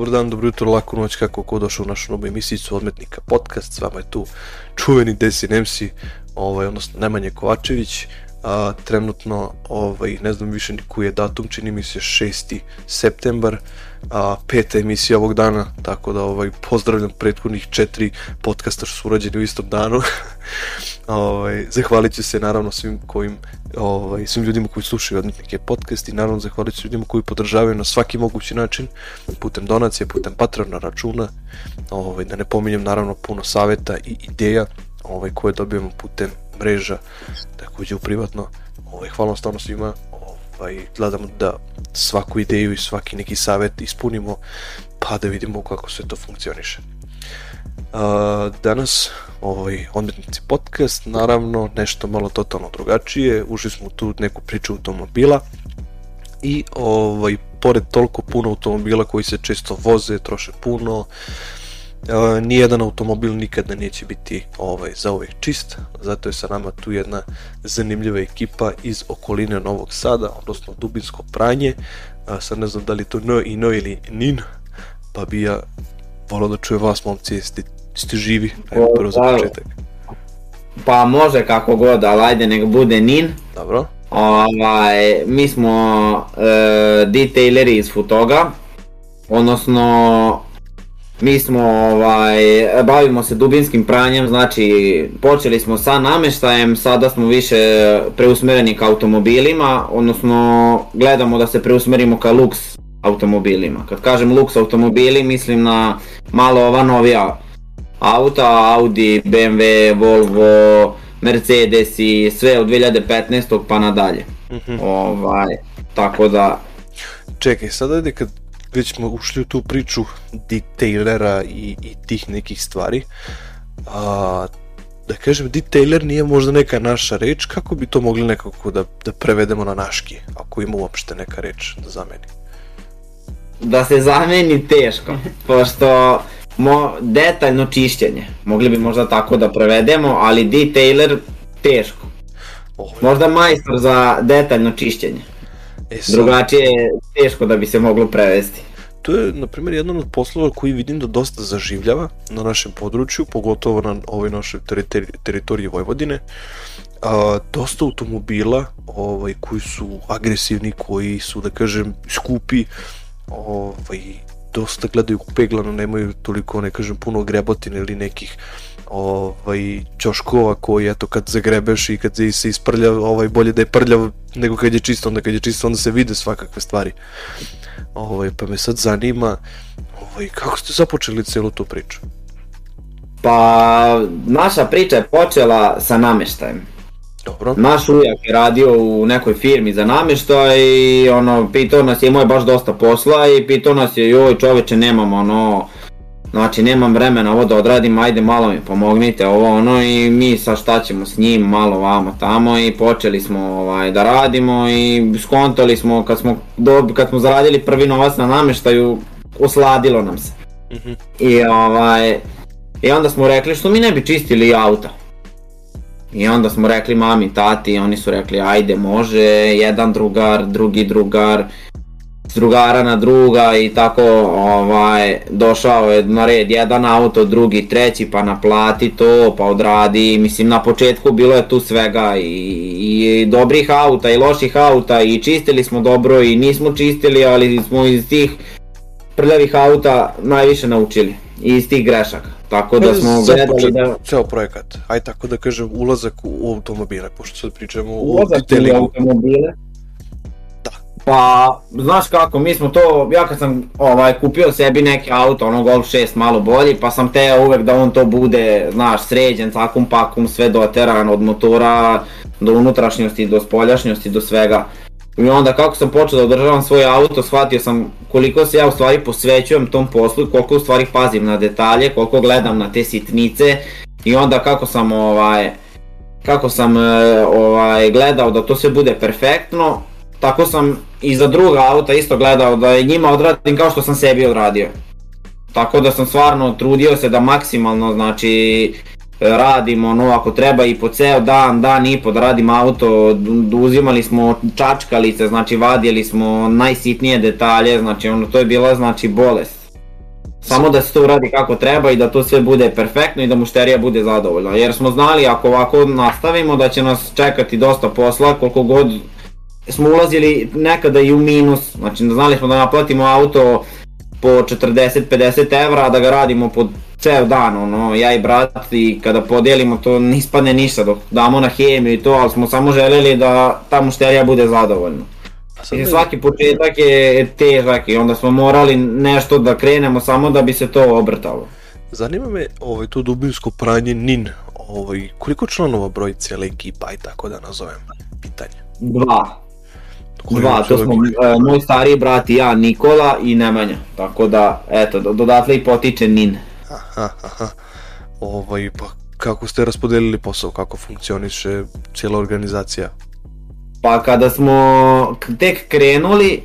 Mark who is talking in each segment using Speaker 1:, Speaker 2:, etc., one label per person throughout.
Speaker 1: dobar dan, dobro jutro, laku noć, kako ko došao u našu novu emisicu Odmetnika podcast, s vama je tu čuveni Desin MC, ovaj, odnosno Nemanje Kovačević, a, trenutno, ovaj, ne znam više ni koji je datum, čini mi se 6. septembar, a, peta emisija ovog dana, tako da ovaj, pozdravljam prethodnih četiri podcasta što su urađeni u istom danu. ovaj, zahvalit ću se naravno svim kojim ovaj, svim ljudima koji slušaju odmetnike podcast i naravno zahvalit ću ljudima koji podržavaju na svaki mogući način putem donacije, putem patrona računa ovaj, da ne pominjem naravno puno saveta i ideja ovaj, koje dobijemo putem mreža takođe u privatno. Ovaj, hvala stvarno svima. Ovaj, gledamo da svaku ideju i svaki neki savet ispunimo pa da vidimo kako sve to funkcioniše. Uh, danas ovaj odmetnici podcast, naravno nešto malo totalno drugačije, ušli smo tu neku priču automobila i ovaj, pored toliko puno automobila koji se često voze, troše puno, uh, nijedan automobil nikada neće biti ovaj, za uvek čist, zato je sa nama tu jedna zanimljiva ekipa iz okoline Novog Sada, odnosno Dubinsko pranje, uh, sad ne znam da li to N i N ili NIN, pa bi ja volao da čuje vas momci, jeste ste živi, evo prvo za početak.
Speaker 2: Pa može kako god, ali ajde nek bude NIN.
Speaker 1: Dobro.
Speaker 2: Ovaj, mi smo e, detaileri iz Futoga, odnosno mi smo, ovaj, bavimo se dubinskim pranjem, znači počeli smo sa nameštajem, sada smo više preusmereni ka automobilima, odnosno gledamo da se preusmerimo ka luks automobilima. Kad kažem luks automobili, mislim na malo ova novija auta, Audi, BMW, Volvo, Mercedes i sve od 2015. pa nadalje. Mm -hmm. ovaj, tako da...
Speaker 1: Čekaj, sada ajde kad već smo ušli u tu priču detailera i, i tih nekih stvari, a, da kažem, detailer nije možda neka naša reč, kako bi to mogli nekako da, da prevedemo na naški, ako ima uopšte neka reč da zameni?
Speaker 2: Da se zameni teško, pošto mo, detaljno čišćenje. Mogli bi možda tako da prevedemo, ali detailer teško. Oh, možda majstor za detaljno čišćenje. E, sad... Drugačije je teško da bi se moglo prevesti.
Speaker 1: To je, na primjer, jedan od poslova koji vidim da dosta zaživljava na našem području, pogotovo na ovoj našoj teritori teritoriji Vojvodine. A, dosta automobila ovaj, koji su agresivni, koji su, da kažem, skupi, ovaj, dosta gledaju peglano, nemaju toliko, ne kažem, puno grebotine ili nekih ovaj, ćoškova koji, eto, kad zagrebeš i kad se isprlja, ovaj, bolje da je prljav nego kad je čisto, onda kad je čisto, onda se vide svakakve stvari. Ovaj, pa me sad zanima, ovaj, kako ste započeli celu tu priču?
Speaker 2: Pa, naša priča je počela sa nameštajem.
Speaker 1: Dobro.
Speaker 2: Naš ujak je radio u nekoj firmi za namještaj i ono, pitao nas je, imao je baš dosta posla i pitao nas je, joj čoveče nemam ono, znači nemam vremena ovo da odradim, ajde malo mi pomognite ovo ono i mi sa šta ćemo s njim malo vamo tamo i počeli smo ovaj, da radimo i skontali smo kad smo, dob, kad smo zaradili prvi novac na namještaju, osladilo nam se. Mm -hmm. I ovaj, i onda smo rekli što mi ne bi čistili auta. I onda smo rekli mami, tati, oni su rekli ajde može, jedan drugar, drugi drugar, s drugara na druga i tako ovaj, došao je na red jedan auto, drugi, treći, pa naplati to, pa odradi, mislim na početku bilo je tu svega i, i dobrih auta i loših auta i čistili smo dobro i nismo čistili, ali smo iz tih prljavih auta najviše naučili i iz tih grešaka. Tako da smo gledali da...
Speaker 1: Ceo projekat, aj tako da kažem, ulazak u automobile, pošto sad pričamo
Speaker 2: ulazak o detailingu. u automobile?
Speaker 1: Da.
Speaker 2: Pa, znaš kako, mi smo to, ja kad sam ovaj, kupio sebi neki auto, ono Golf 6 malo bolji, pa sam teo uvek da on to bude, znaš, sređen, takum pakum, sve doteran od motora do unutrašnjosti, do spoljašnjosti, do svega. I onda kako sam počeo da održavam svoj auto, shvatio sam koliko se ja u stvari posvećujem tom poslu, koliko u stvari pazim na detalje, koliko gledam na te sitnice i onda kako sam ovaj kako sam e, ovaj gledao da to sve bude perfektno, tako sam i za druga auta isto gledao da je njima odradim kao što sam sebi odradio. Tako da sam stvarno trudio se da maksimalno znači radim ono ako treba i po ceo dan, dan i po da radim auto, uzimali smo čačkalice, znači vadili smo najsitnije detalje, znači ono to je bila znači bolest. Samo da se to uradi kako treba i da to sve bude perfektno i da mušterija bude zadovoljna. Jer smo znali ako ovako nastavimo da će nas čekati dosta posla koliko god smo ulazili nekada i u minus. Znači znali smo da naplatimo auto po 40-50 evra, da ga radimo po ceo dan, ono, ja i brat i kada podijelimo to ne ispadne ništa dok damo na hemiju i to, ali smo samo želeli da ta mušterija bude zadovoljna. I svaki početak je težak i onda smo morali nešto da krenemo samo da bi se to obrtalo.
Speaker 1: Zanima me ovaj, to dubinsko pranje NIN, ovaj, koliko članova broji cijela ekipa i tako da nazovem pitanje?
Speaker 2: Dva. Koji Dva, to smo uh, moj stariji brat i ja, Nikola i Nemanja. Tako da, eto, dodatle i potiče NIN.
Speaker 1: Aha, aha. Ovaj, pa kako ste raspodelili posao, kako funkcioniše cijela organizacija?
Speaker 2: Pa kada smo tek krenuli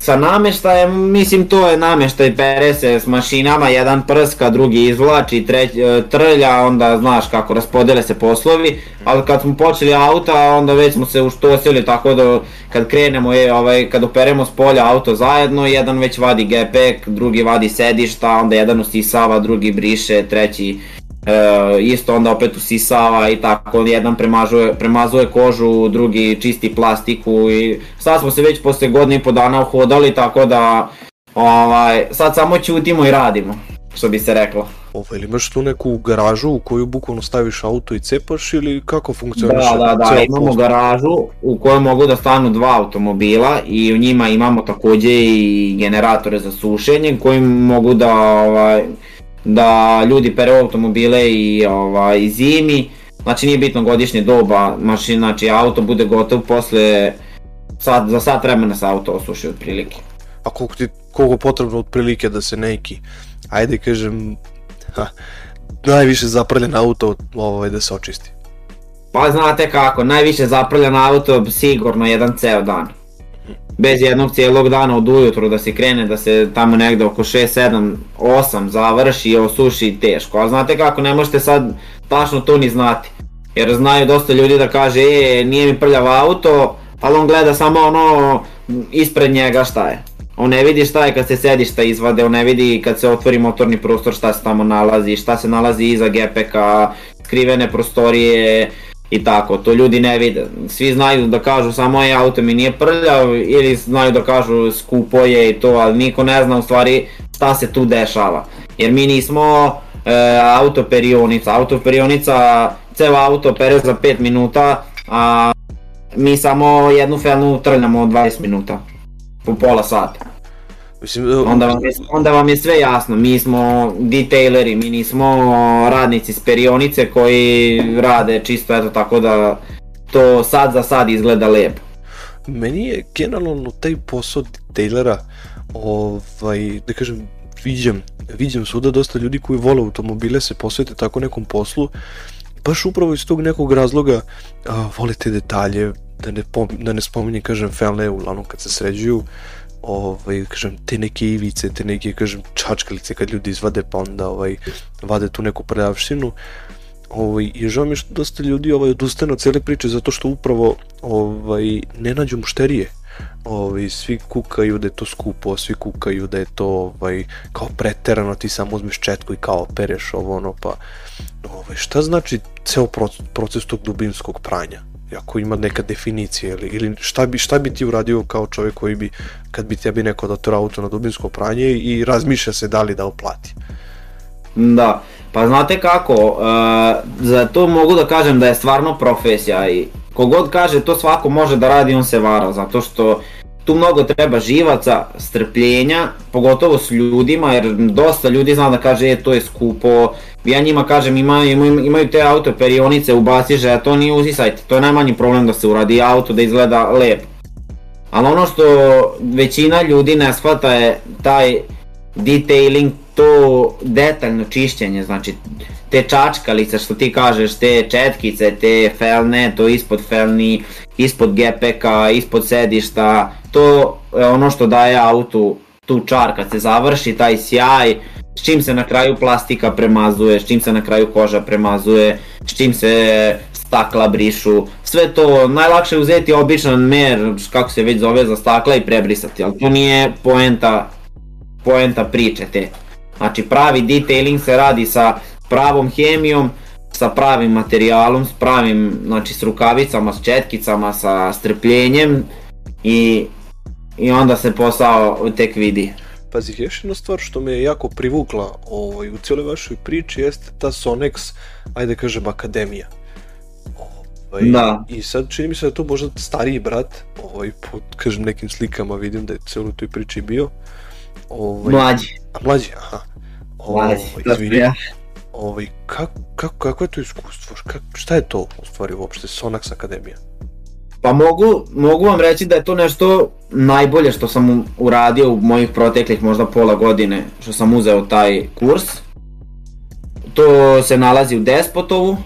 Speaker 2: sa nameštajem, mislim to je nameštaj pere se s mašinama, jedan prska, drugi izvlači, treć, e, trlja, onda znaš kako raspodele se poslovi, ali kad smo počeli auta, onda već smo se uštosili tako da kad krenemo, je, ovaj, kad operemo s polja auto zajedno, jedan već vadi gepek, drugi vadi sedišta, onda jedan usisava, drugi briše, treći e, isto onda opet usisava i tako, jedan premazuje, premazuje kožu, drugi čisti plastiku i sad smo se već posle godine i po dana uhodali tako da ovaj, sad samo ćutimo i radimo, što bi se reklo.
Speaker 1: Ovo, ili imaš tu neku garažu u koju bukvalno staviš auto i cepaš ili kako funkcioniše?
Speaker 2: Da, da, da, imamo posto? garažu u kojoj mogu da stanu dva automobila i u njima imamo takođe i generatore za sušenje koji mogu da ovaj, da ljudi pere automobile i ovaj, zimi, znači nije bitno godišnje doba mašina, znači auto bude gotov posle, sad, za sat vremena se auto osuši otprilike.
Speaker 1: A koliko ti, koliko potrebno otprilike da se neki, ajde kažem, ha, najviše zaprljen auto ovaj, da se očisti?
Speaker 2: Pa znate kako, najviše zaprljen auto sigurno jedan ceo dan bez jednog cijelog dana od ujutru da se krene, da se tamo negde oko 6, 7, 8 završi i osuši teško. A znate kako, ne možete sad tačno to ni znati. Jer znaju dosta ljudi da kaže, e, nije mi prljav auto, ali on gleda samo ono ispred njega šta je. On ne vidi šta je kad se sedišta izvade, on ne vidi kad se otvori motorni prostor šta se tamo nalazi, šta se nalazi iza GPK, skrivene prostorije, i tako, to ljudi ne vide. Svi znaju da kažu samo je auto mi nije prljav ili znaju da kažu skupo je i to, ali niko ne zna u stvari šta se tu dešava. Jer mi nismo e, autoperionica, autoperionica ceo auto pere za 5 minuta, a mi samo jednu felnu trljamo 20 minuta, po pola sata. Mislim, onda, vam je, onda vam je sve jasno, mi smo detaileri, mi nismo radnici s perionice koji rade čisto eto tako da to sad za sad izgleda lepo.
Speaker 1: Meni je generalno taj posao detailera, ovaj, da kažem, viđam, viđam svuda dosta ljudi koji vole automobile se posvete tako nekom poslu, baš upravo iz tog nekog razloga a, vole te detalje, da ne, pom, da ne spominjem, kažem, felne, uglavnom kad se sređuju, ovaj, kažem, te neke ivice, te neke, kažem, čačkalice kad ljudi izvade pa onda ovaj, vade tu neku prljavštinu. Ovaj, I žao mi što dosta ljudi ovaj, odustane od cele priče zato što upravo ovaj, ne nađu mušterije. Ovaj, svi kukaju da je to skupo, svi kukaju da je to ovaj, kao preterano, ti samo uzmeš četku i kao pereš ovo ono, pa ovaj, šta znači ceo proces, proces tog dubinskog pranja? Ako ima neka definicija ili, ili šta, bi, šta bi ti uradio kao čovjek koji bi, kad bi tebi neko datoro auto na dubinsko pranje i razmišlja se da li da oplati?
Speaker 2: Da, pa znate kako, uh, za to mogu da kažem da je stvarno profesija i kogod kaže to svako može da radi, on se vara, zato što tu mnogo treba živaca, strpljenja, pogotovo s ljudima, jer dosta ljudi zna da kaže, e, to je skupo, ja njima kažem, imaju, imaju, imaju te auto perionice, ubaciš, a to nije uzisajte, to je najmanji problem da se uradi auto, da izgleda lepo. Ali ono što većina ljudi ne shvata je taj detailing, to detaljno čišćenje, znači te čačkalice što ti kažeš, te četkice, te felne, to ispod felni, ispod gepeka, ispod sedišta, to je ono što daje autu tu čar kad se završi, taj sjaj, s čim se na kraju plastika premazuje, s čim se na kraju koža premazuje, s čim se stakla brišu, sve to najlakše je uzeti običan mer, kako se već zove za stakla i prebrisati, ali to nije poenta, poenta priče te. Znači pravi detailing se radi sa pravom hemijom, sa pravim materijalom, s pravim, znači s rukavicama, s četkicama, sa strpljenjem i, i onda se posao tek vidi.
Speaker 1: Pazi, još jedna stvar što me je jako privukla ovaj, u cijeloj vašoj priči jeste ta Sonex, ajde kažem, akademija. Ovaj,
Speaker 2: Da.
Speaker 1: I sad čini mi se da je to možda stariji brat, ovaj, po, kažem, nekim slikama vidim da je cijelo u toj priči bio. Ovaj,
Speaker 2: Mlađi.
Speaker 1: A mlađi, aha. Ovaj,
Speaker 2: Mlađi, sam
Speaker 1: izvini,
Speaker 2: ja.
Speaker 1: ovaj, kako, kako, kako je to iskustvo? Kak, šta je to u stvari uopšte Sonax Akademija?
Speaker 2: Pa mogu, mogu vam reći da je to nešto najbolje što sam uradio u mojih proteklih možda pola godine što sam uzeo taj kurs. To se nalazi u Despotovu,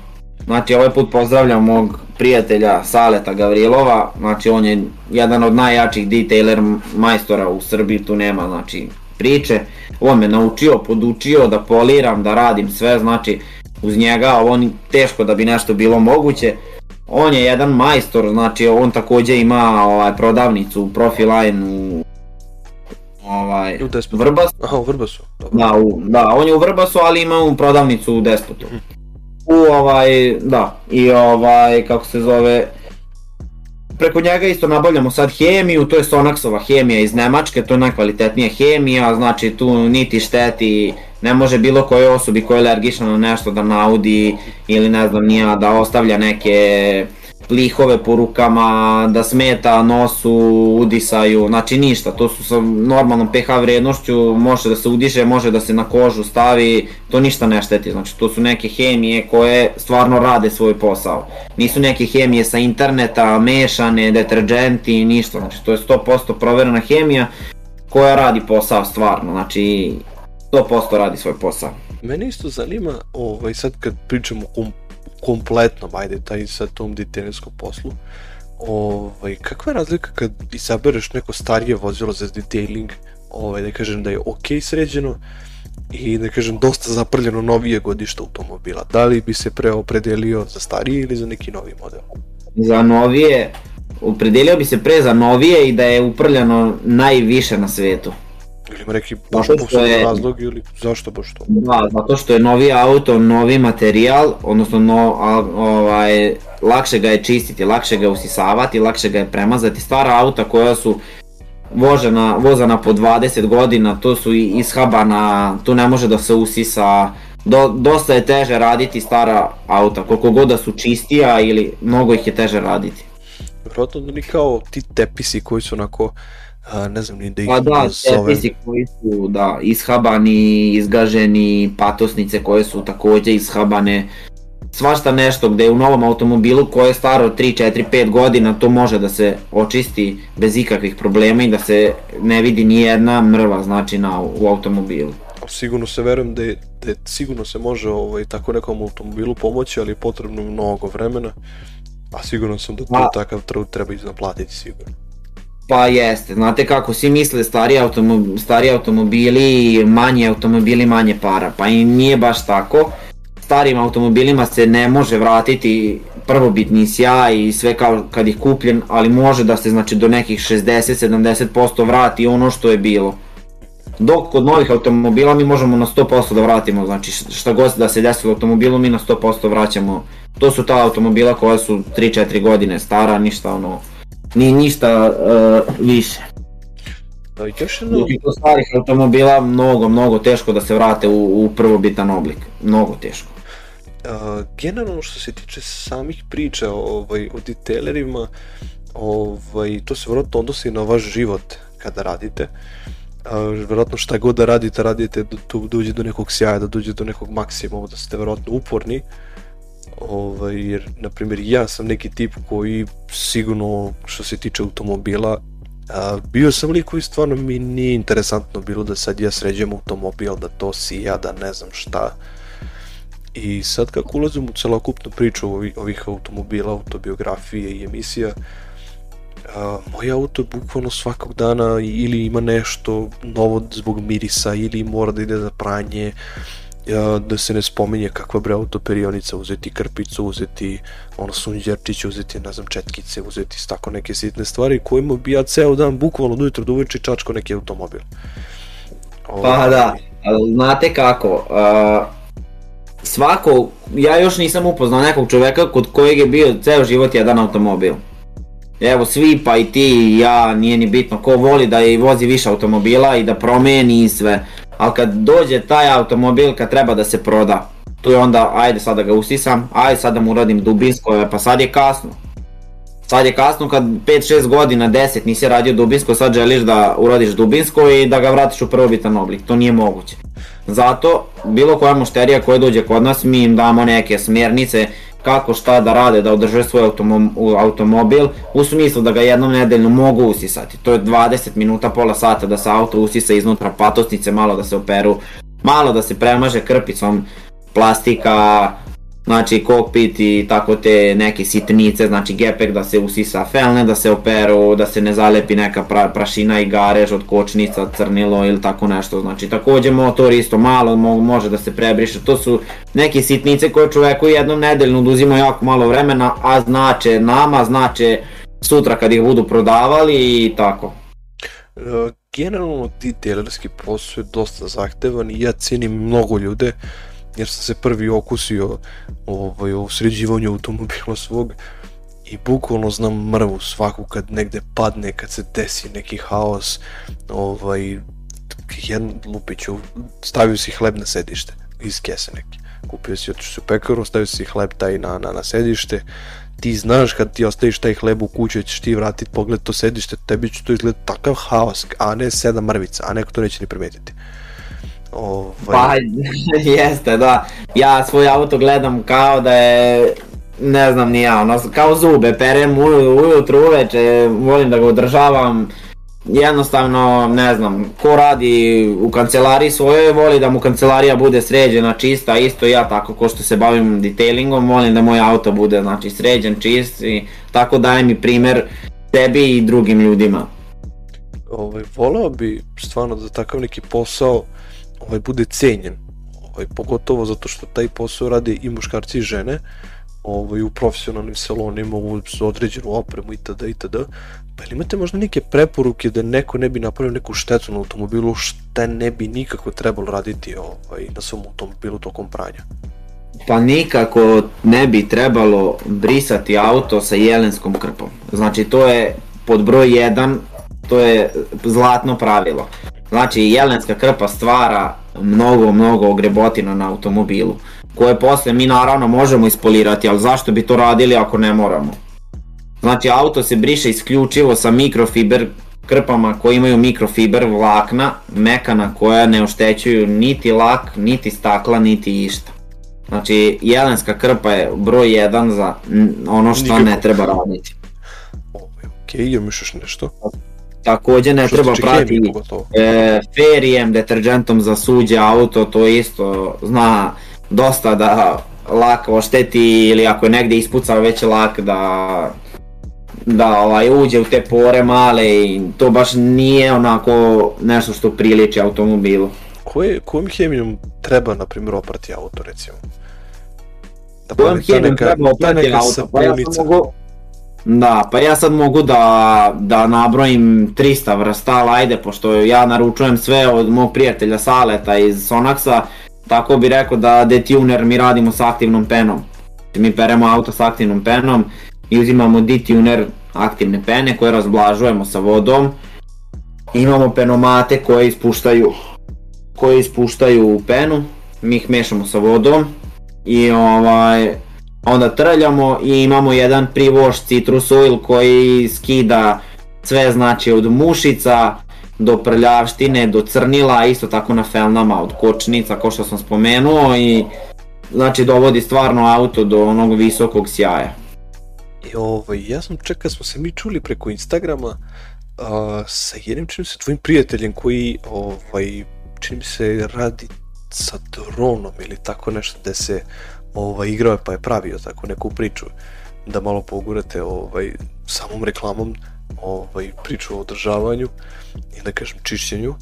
Speaker 2: znači ovaj put pozdravljam mog prijatelja Saleta Gavrilova, znači on je jedan od najjačih detailer majstora u Srbiji, tu nema znači priče. On me naučio, podučio da poliram, da radim sve, znači uz njega ni- teško da bi nešto bilo moguće. On je jedan majstor, znači on takođe ima ovaj prodavnicu Profiline u ovaj
Speaker 1: U Despotu.
Speaker 2: Vrbasu.
Speaker 1: Aha, u Vrbasu. Dobro.
Speaker 2: Da, u, da, on je u Vrbasu, ali ima u prodavnicu u Despotu. U ovaj, da, i ovaj, kako se zove, preko njega isto nabavljamo sad hemiju, to je Sonaxova hemija iz Nemačke, to je najkvalitetnija hemija, znači tu niti šteti, ne može bilo kojoj osobi koja je alergična na nešto da naudi ili ne znam nija da ostavlja neke lihove po rukama, da smeta nosu, udisaju, znači ništa, to su sa normalnom pH vrednošću, može da se udiše, može da se na kožu stavi, to ništa ne šteti, znači to su neke hemije koje stvarno rade svoj posao. Nisu neke hemije sa interneta, mešane, deterđenti, ništa, znači to je 100% proverena hemija koja radi posao stvarno, znači 100% radi svoj posao.
Speaker 1: Mene isto zanima, ovaj, sad kad pričamo o kompletnom, ajde, taj sad tom detailerskom poslu, ovaj, kakva je razlika kad izabereš neko starije vozilo za detailing, ovaj, da kažem da je ok sređeno i da kažem dosta zaprljeno novije godište automobila. Da li bi se pre opredelio za stariji ili za neki novi model?
Speaker 2: Za novije, opredelio bi se pre za novije i da je uprljano najviše na svetu.
Speaker 1: Ili ima neki baš poseban
Speaker 2: je-
Speaker 1: razlog ili zašto baš to?
Speaker 2: Da, zato što je novi auto, novi materijal, odnosno no, ovaj, lakše ga je čistiti, lakše ga je usisavati, lakše ga je premazati. Stara auta koja su vožena, vozana po 20 godina, to su i ishabana, tu ne može da se usisa, Do, dosta je teže raditi stara auta, koliko god da su čistija ili mnogo ih je teže raditi.
Speaker 1: Vjerojatno da ni kao ti tepisi koji su onako, a, ne znam ni da ih
Speaker 2: Pa da, tepisi koji su da, ishabani, izgaženi, patosnice koje su takođe ishabane, svašta nešto gde u novom automobilu koje je staro 3, 4, 5 godina to može da se očisti bez ikakvih problema i da se ne vidi ni jedna mrva znači na, u automobilu.
Speaker 1: sigurno se verujem da je, da je sigurno se može ovaj, tako nekom automobilu pomoći, ali je potrebno mnogo vremena, a sigurno sam da to
Speaker 2: Pa-
Speaker 1: takav trud treba iznaplatiti sigurno.
Speaker 2: Pa jeste, znate kako, svi misle stari, automo, stari automobili, manji automobili, manje para, pa i nije baš tako. Starim automobilima se ne može vratiti prvobitni sjaj i sve kao kad ih kupljen, ali može da se znači do nekih 60-70% vrati ono što je bilo. Dok kod novih automobila mi možemo na 100% da vratimo, znači šta god da se desi u automobilu mi na 100% vraćamo. To su ta automobila koja su 3-4 godine stara, ništa ono, ni ništa uh, više.
Speaker 1: Da, još jedno,
Speaker 2: to starih automobila mnogo, mnogo teško da se vrate u, u prvobitan oblik. Mnogo teško.
Speaker 1: a, generalno što se tiče samih priča ovaj, o detailerima, ovaj, to se vjerojatno odnosi na vaš život kada radite. A, vjerojatno šta god da radite, radite da tu dođe do nekog sjaja, da dođe do nekog maksimuma, da ste vjerojatno uporni. Ovaj, jer, na primjer, ja sam neki tip koji sigurno što se tiče automobila a, bio sam lik koji stvarno mi nije interesantno bilo da sad ja sređujem automobil, da to sija, da ne znam šta. I sad kako ulazim u celokupnu priču ovih, ovih automobila, autobiografije i emisija, a, moj auto je bukvalno svakog dana ili ima nešto novo zbog mirisa ili mora da ide za pranje, da se ne spominje kakva bre autoperionica, uzeti krpicu, uzeti ono sunđerčić, uzeti ne znam četkice, uzeti tako neke sitne stvari kojima bi ja ceo dan bukvalno od ujutro do uveče čačko neki automobil.
Speaker 2: Pa da. znate kako, uh, svako, ja još nisam upoznao nekog čoveka kod kojeg je bio ceo život jedan automobil. Evo svi pa i ti i ja, nije ni bitno ko voli da i vozi više automobila i da promeni i sve. Ali kad dođe taj automobil kad treba da se proda, tu je onda ajde sad da ga usisam, ajde sad da mu uradim dubinsko, pa sad je kasno. Sad je kasno kad 5-6 godina, 10 nisi radio dubinsko, sad želiš da uradiš dubinsko i da ga vratiš u prvobitan oblik, to nije moguće. Zato bilo koja mušterija koja dođe kod nas mi im damo neke smjernice kako šta da rade da održe svoj automobil u smislu da ga jednom nedeljno mogu usisati. To je 20 minuta, pola sata da se auto usisa iznutra patosnice, malo da se operu, malo da se premaže krpicom plastika, znači kokpit i tako te neke sitnice, znači gepek da se usisa felne, da se operu, da se ne zalepi neka pra, prašina i garež od kočnica, crnilo ili tako nešto, znači takođe motor isto malo može da se prebriše, to su neke sitnice koje čoveku jednom nedeljno oduzima jako malo vremena, a znače nama, znače sutra kad ih budu prodavali i tako.
Speaker 1: E, generalno ti dealerski posao je dosta zahtevan i ja cijenim mnogo ljude jer sam se prvi okusio ovaj, u sređivanju automobila svog i bukvalno znam mrvu svaku kad negde padne, kad se desi neki haos, ovaj, jedan lupiću, stavio si hleb na sedište iz kese neke. Kupio si, otišao u pekaru, stavio si hleb taj na, na, na sedište, ti znaš kad ti ostaviš taj hleb u kuću, ćeš ti vratiti pogled to sedište, tebi će to izgleda takav haos, a ne sedam mrvica, a neko to neće ni primetiti.
Speaker 2: Ovaj... Pa, jeste, da. Ja svoj auto gledam kao da je ne znam ni ja, ono, kao zube, perem ujutru, uveče, volim da ga održavam, jednostavno, ne znam, ko radi u kancelariji svojoj, voli da mu kancelarija bude sređena, čista, isto ja tako ko što se bavim detailingom, volim da moj auto bude, znači, sređen, čist i tako daje mi primer tebi i drugim ljudima.
Speaker 1: Ovaj, voleo bi stvarno da takav neki posao ovaj, bude cenjen. Ovaj, pogotovo zato što taj posao rade i muškarci i žene ovaj, u profesionalnim salonima u određenu opremu itd. itd. Pa ili imate možda neke preporuke da neko ne bi napravio neku štetu na automobilu šta ne bi nikako trebalo raditi ovaj, na svom automobilu tokom pranja?
Speaker 2: Pa nikako ne bi trebalo brisati auto sa jelenskom krpom. Znači to je pod broj 1, to je zlatno pravilo. Znači, jelenska krpa stvara mnogo, mnogo ogrebotina na automobilu, koje posle mi naravno možemo ispolirati, ali zašto bi to radili ako ne moramo? Znači, auto se briše isključivo sa mikrofiber krpama koje imaju mikrofiber vlakna, mekana koja ne oštećuju niti lak, niti stakla, niti išta. Znači, jelenska krpa je broj 1 za ono što Nikako. ne treba raditi.
Speaker 1: Ok, imaš još nešto?
Speaker 2: Takođe ne Što treba prati e, ferijem, deterđentom za suđe auto, to isto zna dosta da lak ošteti ili ako je negde ispucao već lak da da ovaj, uđe u te pore male i to baš nije onako nešto što priliči automobilu.
Speaker 1: Koje, kojom hemijom treba, na primjer, oprati auto, recimo?
Speaker 2: Da kojom hemijom treba oprati auto? Pa ja sam mogu, Da, pa ja sad mogu da, da nabrojim 300 vrsta, ajde, pošto ja naručujem sve od mog prijatelja Saleta iz Sonaxa, tako bi rekao da detuner mi radimo sa aktivnom penom. Mi peremo auto sa aktivnom penom i uzimamo detuner aktivne pene koje razblažujemo sa vodom. Imamo penomate koje ispuštaju koje ispuštaju penu, mi ih mešamo sa vodom i ovaj onda trljamo i imamo jedan privoš citrus oil koji skida sve znači od mušica do prljavštine, do crnila, isto tako na felnama od kočnica ko što sam spomenuo i znači dovodi stvarno auto do onog visokog sjaja.
Speaker 1: Ovaj, ja sam čekao, smo se mi čuli preko Instagrama uh, sa jednim čini se tvojim prijateljem koji ovaj, čini se radi sa dronom ili tako nešto da se ovaj, igrao je pa je pravio tako neku priču da malo pogurate ovaj, samom reklamom ovaj, priču o održavanju i da kažem čišćenju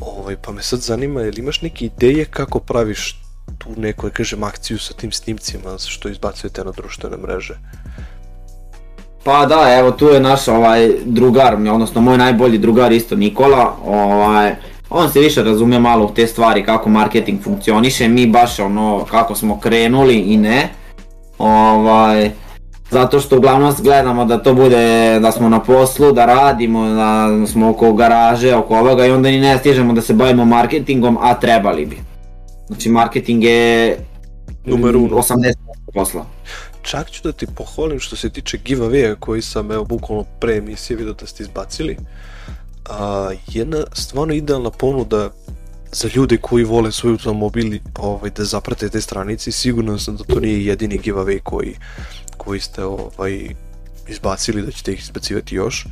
Speaker 1: ovaj, pa me sad zanima je li imaš neke ideje kako praviš tu neku, da kažem, akciju sa tim snimcima što izbacujete na društvene mreže?
Speaker 2: Pa da, evo tu je naš ovaj drugar, odnosno moj najbolji drugar isto Nikola, ovaj, on se više razume malo u te stvari kako marketing funkcioniše, mi baš ono kako smo krenuli i ne. Ovaj, zato što uglavnom gledamo da to bude, da smo na poslu, da radimo, da smo oko garaže, oko ovoga i onda ni ne stižemo da se bavimo marketingom, a trebali bi. Znači marketing je
Speaker 1: Numer uno.
Speaker 2: 80% posla.
Speaker 1: Čak ću da ti pohvalim što se tiče giveaway koji sam evo bukvalno pre emisije vidio da ste izbacili. A, jedna stvarno idealna ponuda za ljude koji vole svoj automobil ovaj, da zaprate te stranice i sigurno sam da to nije jedini giveaway koji, koji ste ovaj, izbacili, da ćete ih izbacivati još.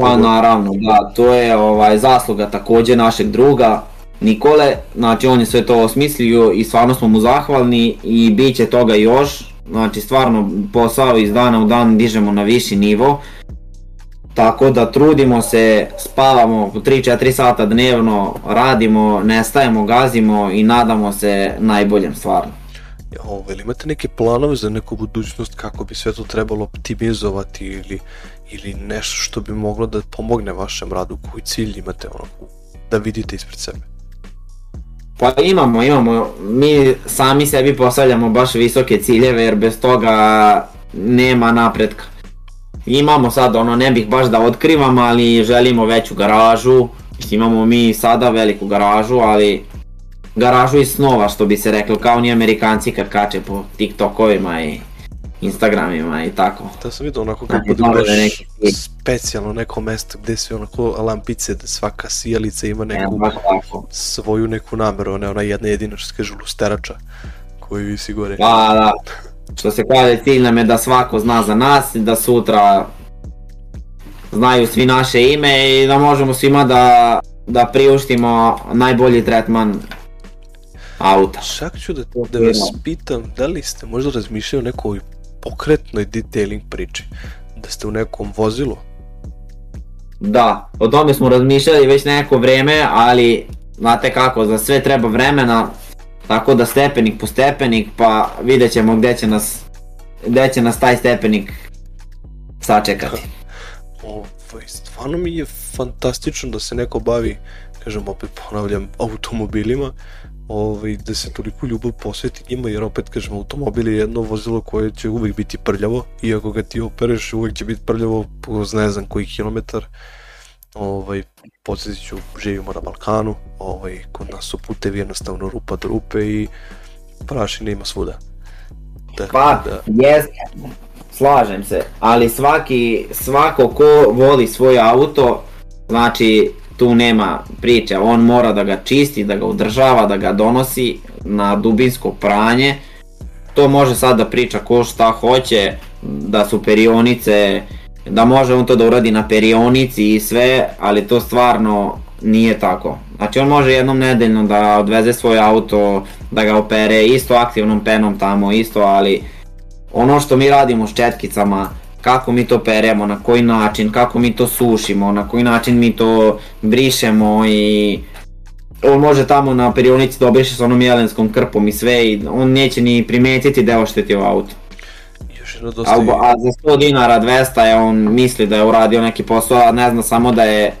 Speaker 2: Pa naravno, da, to je ovaj zasluga takođe našeg druga Nikole, znači on je sve to osmislio i stvarno smo mu zahvalni i bit će toga još, znači stvarno posao iz dana u dan dižemo na viši nivo, tako da trudimo se, spavamo po 3-4 sata dnevno, radimo, nestajemo, gazimo i nadamo se najboljem stvarno.
Speaker 1: Ovo, ili imate neke planove za neku budućnost kako bi sve to trebalo optimizovati ili, ili nešto što bi moglo da pomogne vašem radu, koji cilj imate ono, da vidite ispred sebe?
Speaker 2: Pa imamo, imamo, mi sami sebi postavljamo baš visoke ciljeve jer bez toga nema napretka. Imamo sad ono, ne bih baš da otkrivam, ali želimo veću garažu, imamo mi sada veliku garažu, ali garažu iz snova što bi se reklo, kao ni amerikanci kad kače po TikTokovima i Instagramima i tako.
Speaker 1: Da sam vidio onako kako bude baš neki... specijalno neko mesto gde se onako lampice, da svaka sijalica ima neku
Speaker 2: e,
Speaker 1: svoju neku nameru, ne ona jedna jedina što se kaže lusterača koju visi gore.
Speaker 2: Da, da. Što se kaže, cilj nam je da svako zna za nas i da sutra znaju svi naše ime i da možemo svima da, da priuštimo najbolji tretman auta.
Speaker 1: Čak ću da, da vas pitam, da li ste možda razmišljali o nekoj pokretnoj detailing priči? Da ste u nekom vozilu?
Speaker 2: Da, o tome smo razmišljali već neko vreme, ali znate kako, za sve treba vremena, tako da stepenik po stepenik, pa vidjet ćemo gde će nas, gde će nas taj stepenik sačekati.
Speaker 1: Ovaj, stvarno mi je fantastično da se neko bavi, kažem opet ponavljam, automobilima, ovaj, da se toliko ljubav posveti njima, jer opet kažem, automobil je jedno vozilo koje će uvek biti prljavo, iako ga ti opereš, uvek će biti prljavo po ne znam koji kilometar. Ovaj, podsjetit ću, živimo na Balkanu, ovaj, kod nas su putevi jednostavno rupa do rupe i prašine ima svuda.
Speaker 2: Tako pa, da... jeste, slažem se, ali svaki, svako ko voli svoj auto, znači tu nema priče, on mora da ga čisti, da ga održava, da ga donosi na dubinsko pranje. To može sad da priča ko šta hoće, da su perionice, da može on to da uradi na perionici i sve, ali to stvarno nije tako. Znači on može jednom nedeljno da odveze svoj auto, da ga opere isto aktivnom penom tamo isto, ali ono što mi radimo s četkicama, kako mi to peremo, na koji način, kako mi to sušimo, na koji način mi to brišemo i on može tamo na perionici da obriše s onom jelenskom krpom i sve i on neće ni primetiti da je oštetio auto.
Speaker 1: Još dosta...
Speaker 2: A, a za 100 dinara 200 je on misli da je uradio neki posao, a ne zna samo da je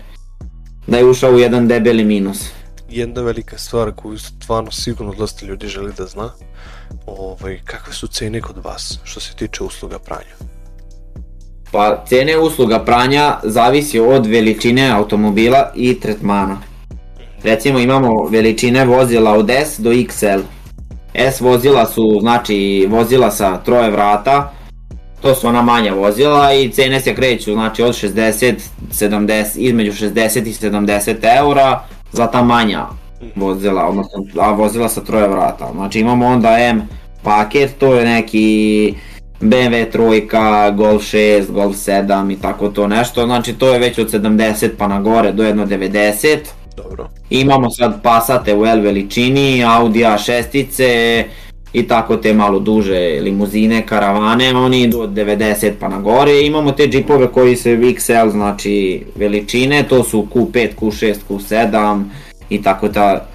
Speaker 2: da je ušao u jedan debeli minus.
Speaker 1: Jedna velika stvar koju stvarno sigurno dosta ljudi želi da zna, ovaj, kakve su cene kod vas što se tiče usluga pranja?
Speaker 2: Pa cene usluga pranja zavisi od veličine automobila i tretmana. Recimo imamo veličine vozila od S do XL. S vozila su znači vozila sa troje vrata, to su ona manja vozila i cene se kreću znači od 60, 70, između 60 i 70 eura za ta manja vozila, odnosno a vozila sa troje vrata. Znači imamo onda M paket, to je neki BMW trojka, Golf 6, Golf 7 i tako to nešto, znači to je već od 70 pa na gore do jedno 90.
Speaker 1: Dobro.
Speaker 2: Imamo sad Passate u L veličini, Audi A6 i tako te malo duže limuzine, karavane, oni idu od 90 pa na gore. Imamo te džipove koji se XL znači veličine, to su Q5, Q6, Q7 i tako ta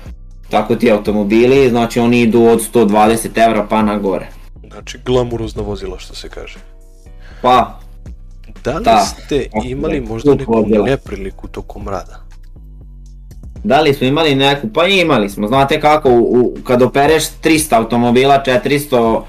Speaker 2: tako ti automobili, znači oni idu od 120 evra pa na gore.
Speaker 1: Znači, glamurozna vozila, što se kaže.
Speaker 2: Pa,
Speaker 1: Da li da, ste imali možda neku nepriliku tokom rada?
Speaker 2: Da li smo imali neku? Pa imali smo, znate kako, u, kad opereš 300 automobila, 400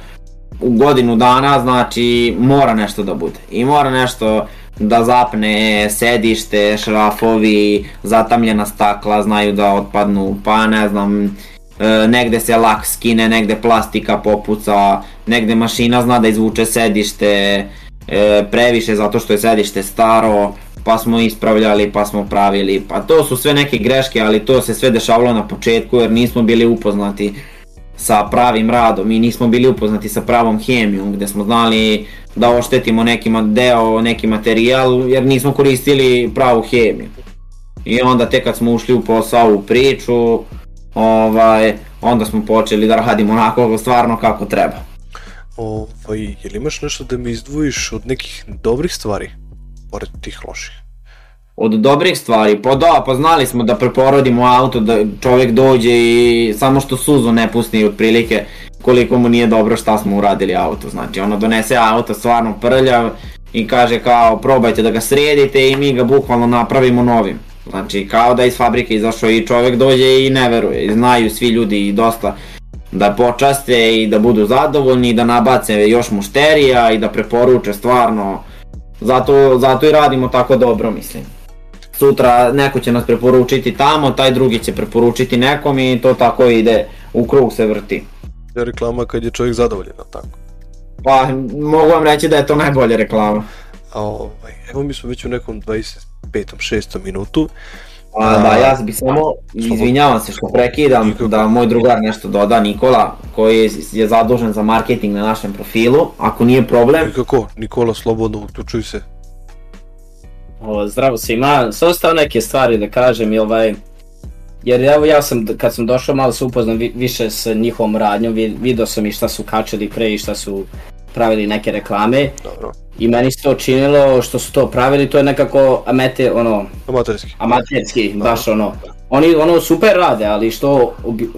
Speaker 2: u godinu dana, znači mora nešto da bude. I mora nešto da zapne sedište, šrafovi, zatamljena stakla znaju da otpadnu, pa ne znam, e, negde se lak skine, negde plastika popuca, negde mašina zna da izvuče sedište e, previše zato što je sedište staro, pa smo ispravljali, pa smo pravili, pa to su sve neke greške, ali to se sve dešavalo na početku jer nismo bili upoznati sa pravim radom i nismo bili upoznati sa pravom hemijom gde smo znali da oštetimo neki deo, neki materijal jer nismo koristili pravu hemiju. I onda tek kad smo ušli u posao, u priču, ovaj, onda smo počeli da radimo onako stvarno kako treba.
Speaker 1: Ovaj, je li imaš nešto da mi izdvojiš od nekih dobrih stvari, pored tih loših?
Speaker 2: Od dobrih stvari, pa da, pa znali smo da preporodimo auto, da čovjek dođe i samo što suzu ne pusti otprilike koliko mu nije dobro šta smo uradili auto. Znači ono donese auto stvarno prljav i kaže kao probajte da ga sredite i mi ga bukvalno napravimo novim. Znači kao da iz fabrike izašao i čovjek dođe i ne veruje. I znaju svi ljudi i dosta da počaste i da budu zadovoljni i da nabace još mušterija i da preporuče stvarno. Zato, zato i radimo tako dobro mislim. Sutra neko će nas preporučiti tamo, taj drugi će preporučiti nekom i to tako ide, u krug se vrti.
Speaker 1: Je reklama kad je čovjek zadovoljen, tako?
Speaker 2: Pa, mogu vam reći da je to najbolja reklama.
Speaker 1: A, ovaj, evo mi smo već u nekom 25. 6. minutu.
Speaker 2: A, da, ja bih samo, izvinjavam se što prekidam, da moj drugar nešto doda, Nikola, koji je zadužen za marketing na našem profilu, ako nije problem.
Speaker 1: Nikako, Nikola, slobodno, uključuj se.
Speaker 3: O, zdravo svima, sam ostao neke stvari da kažem, i ovaj, jer evo ja sam, kad sam došao malo se upoznam vi, više s njihovom radnjom, vidio sam i šta su kačali pre i šta su pravili neke reklame.
Speaker 1: Dobro.
Speaker 3: I meni se to činilo što su to pravili, to je nekako amete, ono...
Speaker 1: Amaterski.
Speaker 3: Amaterski, baš ono. Oni ono super rade, ali što,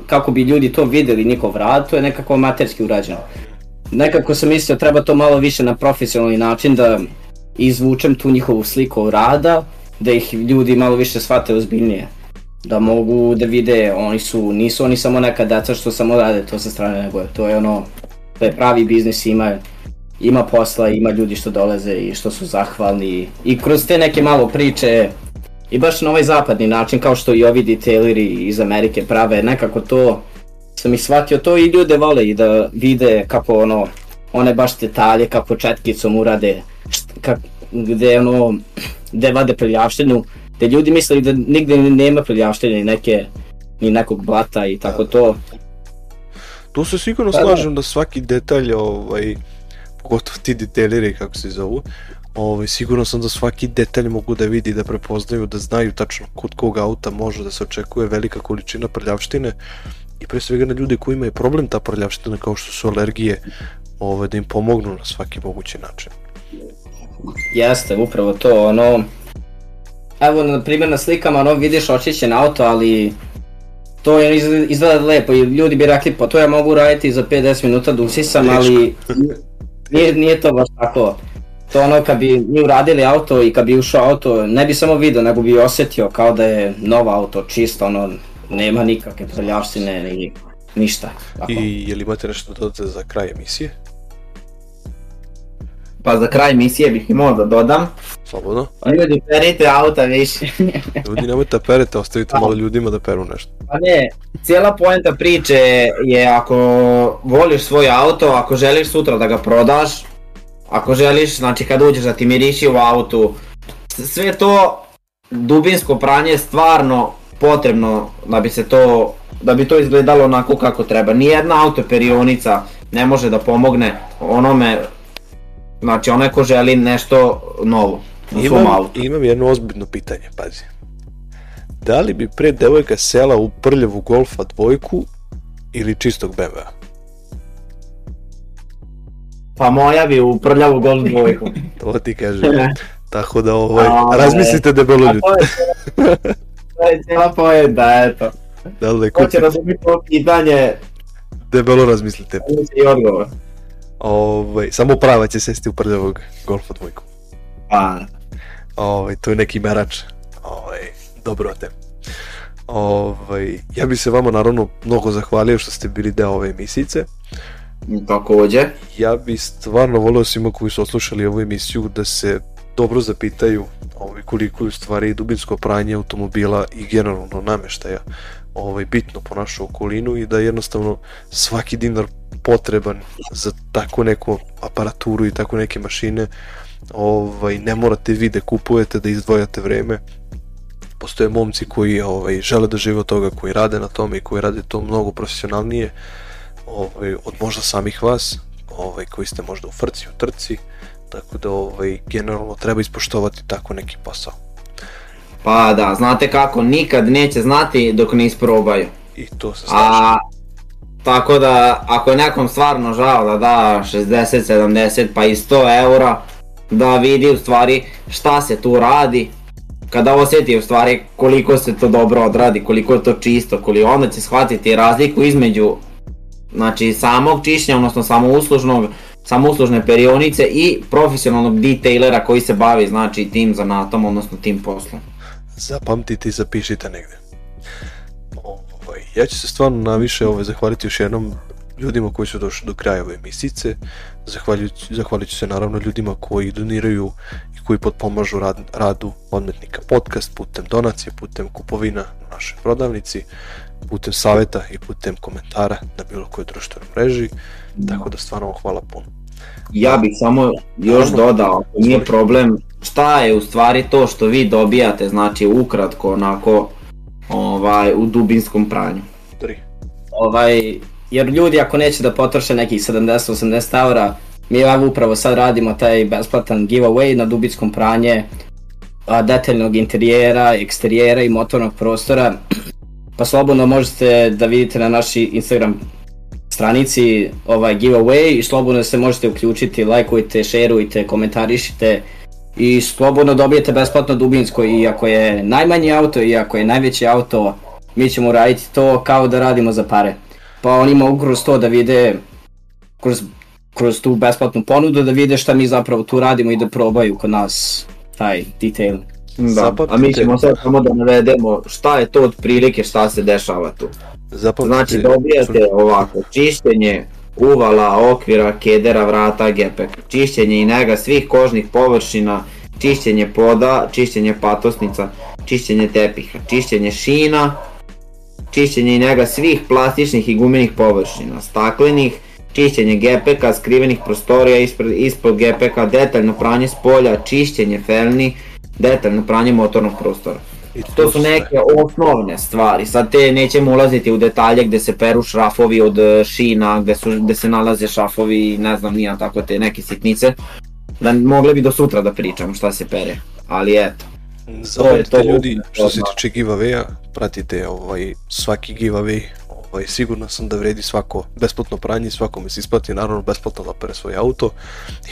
Speaker 3: kako bi ljudi to videli, njihov rad, to je nekako amaterski urađeno. Nekako sam mislio treba to malo više na profesionalni način da izvučem tu njihovu sliku rada, da ih ljudi malo više shvate ozbiljnije. Da mogu da vide, oni su, nisu oni samo neka deca što samo rade to sa strane, nego to je ono, to je pravi biznis, ima ima posla, ima ljudi što dolaze i što su zahvalni. I kroz te neke malo priče i baš na ovaj zapadni način kao što i ovi detaileri iz Amerike prave nekako to sam i shvatio. To i ljude vole i da vide kako ono one baš detalje kako četkicom urade kak, gde ono gde vade prljavštinu gde ljudi misle da nigde nema prljavštine ni neke ni nekog blata i tako to
Speaker 1: Tu se sigurno pa, slažem da svaki detalj ovaj pogotovo ti detaileri kako se zovu, ovaj, sigurno sam da svaki detalj mogu da vidi, da prepoznaju, da znaju tačno kod kog auta može da se očekuje velika količina prljavštine i pre svega na ljude koji imaju problem ta prljavština kao što su alergije, ovaj, da im pomognu na svaki mogući način.
Speaker 3: Jeste, upravo to, ono, evo na primjer na slikama ono vidiš očišćen auto, ali to je izgleda lepo i ljudi bi rekli pa to ja mogu raditi za 5-10 minuta da usisam, ali Nije, nije to baš tako. To ono kad bi mi uradili auto i kad bi ušao auto, ne bi samo video, nego bi osetio kao da je novo auto, čisto ono, nema nikakve prljavštine ni ništa.
Speaker 1: Tako. I je li imate nešto da dodate za kraj emisije?
Speaker 2: Pa za kraj emisije bih imao da dodam.
Speaker 1: Slobodno.
Speaker 2: Ljudi, perite auta više.
Speaker 1: ljudi, nemojte da perete, ostavite malo ljudima da peru nešto.
Speaker 2: Pa ne, cijela poenta priče je ako voliš svoj auto, ako želiš sutra da ga prodaš, ako želiš, znači kad uđeš da ti miriši u autu, sve to dubinsko pranje je stvarno potrebno da bi se to da bi to izgledalo onako kako treba. Nijedna autoperionica ne može da pomogne onome Znači onaj ko želi nešto novo u imam, svom autu.
Speaker 1: Imam jedno ozbiljno pitanje, pazi. Da li bi pre devojka sela u prljavu Golfa dvojku ili čistog BMW-a?
Speaker 2: Pa moja bi u prljavu Golf dvojku.
Speaker 1: to ti kažem. Tako da ovaj, A, razmislite debelo ljudi.
Speaker 2: To je cijela poenta, eto.
Speaker 1: Da li
Speaker 2: Ko će razumiti ovo pitanje?
Speaker 1: Debelo razmislite.
Speaker 2: I odgovor.
Speaker 1: Ovaj, samo prava će sesti u prljavog golfa dvojku.
Speaker 2: Pa.
Speaker 1: Ovaj, to je neki merač. Ovaj, dobro te. Ovaj, ja bi se vama naravno mnogo zahvalio što ste bili deo ove emisice.
Speaker 2: Takođe.
Speaker 1: Ja bi stvarno volio svima koji su oslušali ovu emisiju da se dobro zapitaju ovaj, koliko je u stvari dubinsko pranje automobila i generalno nameštaja ovaj, bitno po našu okolinu i da jednostavno svaki dinar potreban za tako neku aparaturu i tako neke mašine ovaj, ne morate vi da kupujete, da izdvojate vreme postoje momci koji ovaj, žele da žive od toga, koji rade na tome i koji rade to mnogo profesionalnije ovaj, od možda samih vas, ovaj, koji ste možda u frci, u trci, tako da ovaj, generalno treba ispoštovati tako neki posao.
Speaker 2: Pa da, znate kako, nikad neće znati dok ne isprobaju.
Speaker 1: I to se slažem.
Speaker 2: A, tako da, ako je nekom stvarno žao da da 60, 70 pa i 100 eura, da vidi u stvari šta se tu radi, kada osjeti u stvari koliko se to dobro odradi, koliko je to čisto, koliko onda će shvatiti razliku između znači samog čišćenja, odnosno samouslužnog, samouslužne perionice i profesionalnog detailera koji se bavi znači tim zanatom, odnosno tim poslom.
Speaker 1: Zapamtite i zapišite negde. Ja ću se stvarno na više ovaj, zahvaliti još jednom ljudima koji su došli do kraja ove. Zahvaljujući, zahvalit ću se naravno ljudima koji doniraju i koji potpomažu rad, radu odmetnika podcast putem donacije, putem kupovina na našoj prodavnici, putem saveta i putem komentara na bilo kojoj društvenoj mreži. Tako da stvarno hvala puno.
Speaker 2: Ja bih samo još dodao, ako nije problem, šta je u stvari to što vi dobijate, znači ukratko onako ovaj, u dubinskom pranju.
Speaker 1: Tri.
Speaker 3: Ovaj, jer ljudi ako neće da potroše nekih 70-80 eura, mi evo upravo sad radimo taj besplatan giveaway na dubinskom pranje a, detaljnog interijera, eksterijera i motornog prostora. Pa slobodno možete da vidite na naši Instagram stranici ovaj giveaway i slobodno se možete uključiti, lajkujte, šerujte, komentarišite i slobodno dobijete besplatno dubinsko i ako je najmanji auto i ako je najveći auto mi ćemo raditi to kao da radimo za pare. Pa oni mogu kroz to da vide kroz, kroz tu besplatnu ponudu da vide šta mi zapravo tu radimo i da probaju kod nas taj detail.
Speaker 2: Da, a mi ćemo sad samo da navedemo šta je to od prilike šta se dešava tu.
Speaker 1: Zapamtite,
Speaker 2: Znači dobijate ovako, čišćenje uvala, okvira, kedera, vrata, gepek, čišćenje i nega svih kožnih površina, čišćenje poda, čišćenje patosnica, čišćenje tepiha, čišćenje šina, čišćenje i nega svih plastičnih i gumenih površina, staklenih, čišćenje gepeka, skrivenih prostorija ispred, ispod gepeka, detaljno pranje spolja, čišćenje felni, detaljno pranje motornog prostora.
Speaker 1: I
Speaker 2: To su neke osnovne stvari, sad te nećemo ulaziti u detalje gde se peru šrafovi od e, šina, gde, su, gde se nalaze šrafovi, ne znam, nija tako te neke sitnice. Da mogli bi do sutra da pričam šta se pere, ali eto.
Speaker 1: Zapamtite
Speaker 2: to je
Speaker 1: ljudi,
Speaker 2: to,
Speaker 1: što se tiče giveaway-a, pratite ovaj, svaki giveaway, ovaj, sigurno sam da vredi svako besplatno pranje, svakome se isplati naravno besplatno da pere svoj auto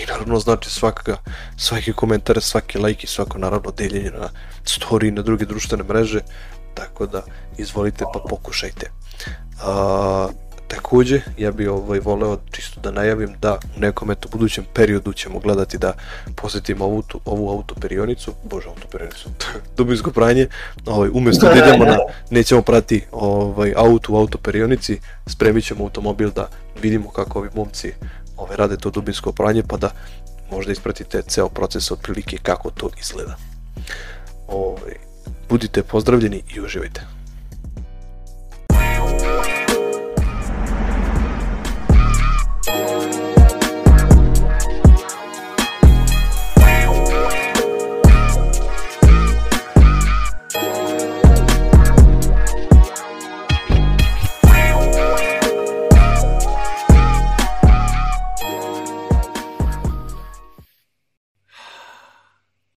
Speaker 1: i naravno znači svaka, svaki komentar, svaki like i svako naravno deljenje na story i na druge društvene mreže, tako da izvolite pa pokušajte. A, takođe, ja bi ovaj voleo čisto da najavim da u nekom eto budućem periodu ćemo gledati da posetimo ovu, tu- ovu autoperionicu, bože autoperionicu, dubinsko pranje, ovaj, umesto da idemo na, nećemo prati ovaj, auto u autoperionici, spremit ćemo automobil da vidimo kako ovi momci ovaj, rade to dubinsko pranje, pa da možda ispratite ceo proces otprilike kako to izgleda. Ovaj, budite pozdravljeni i uživajte.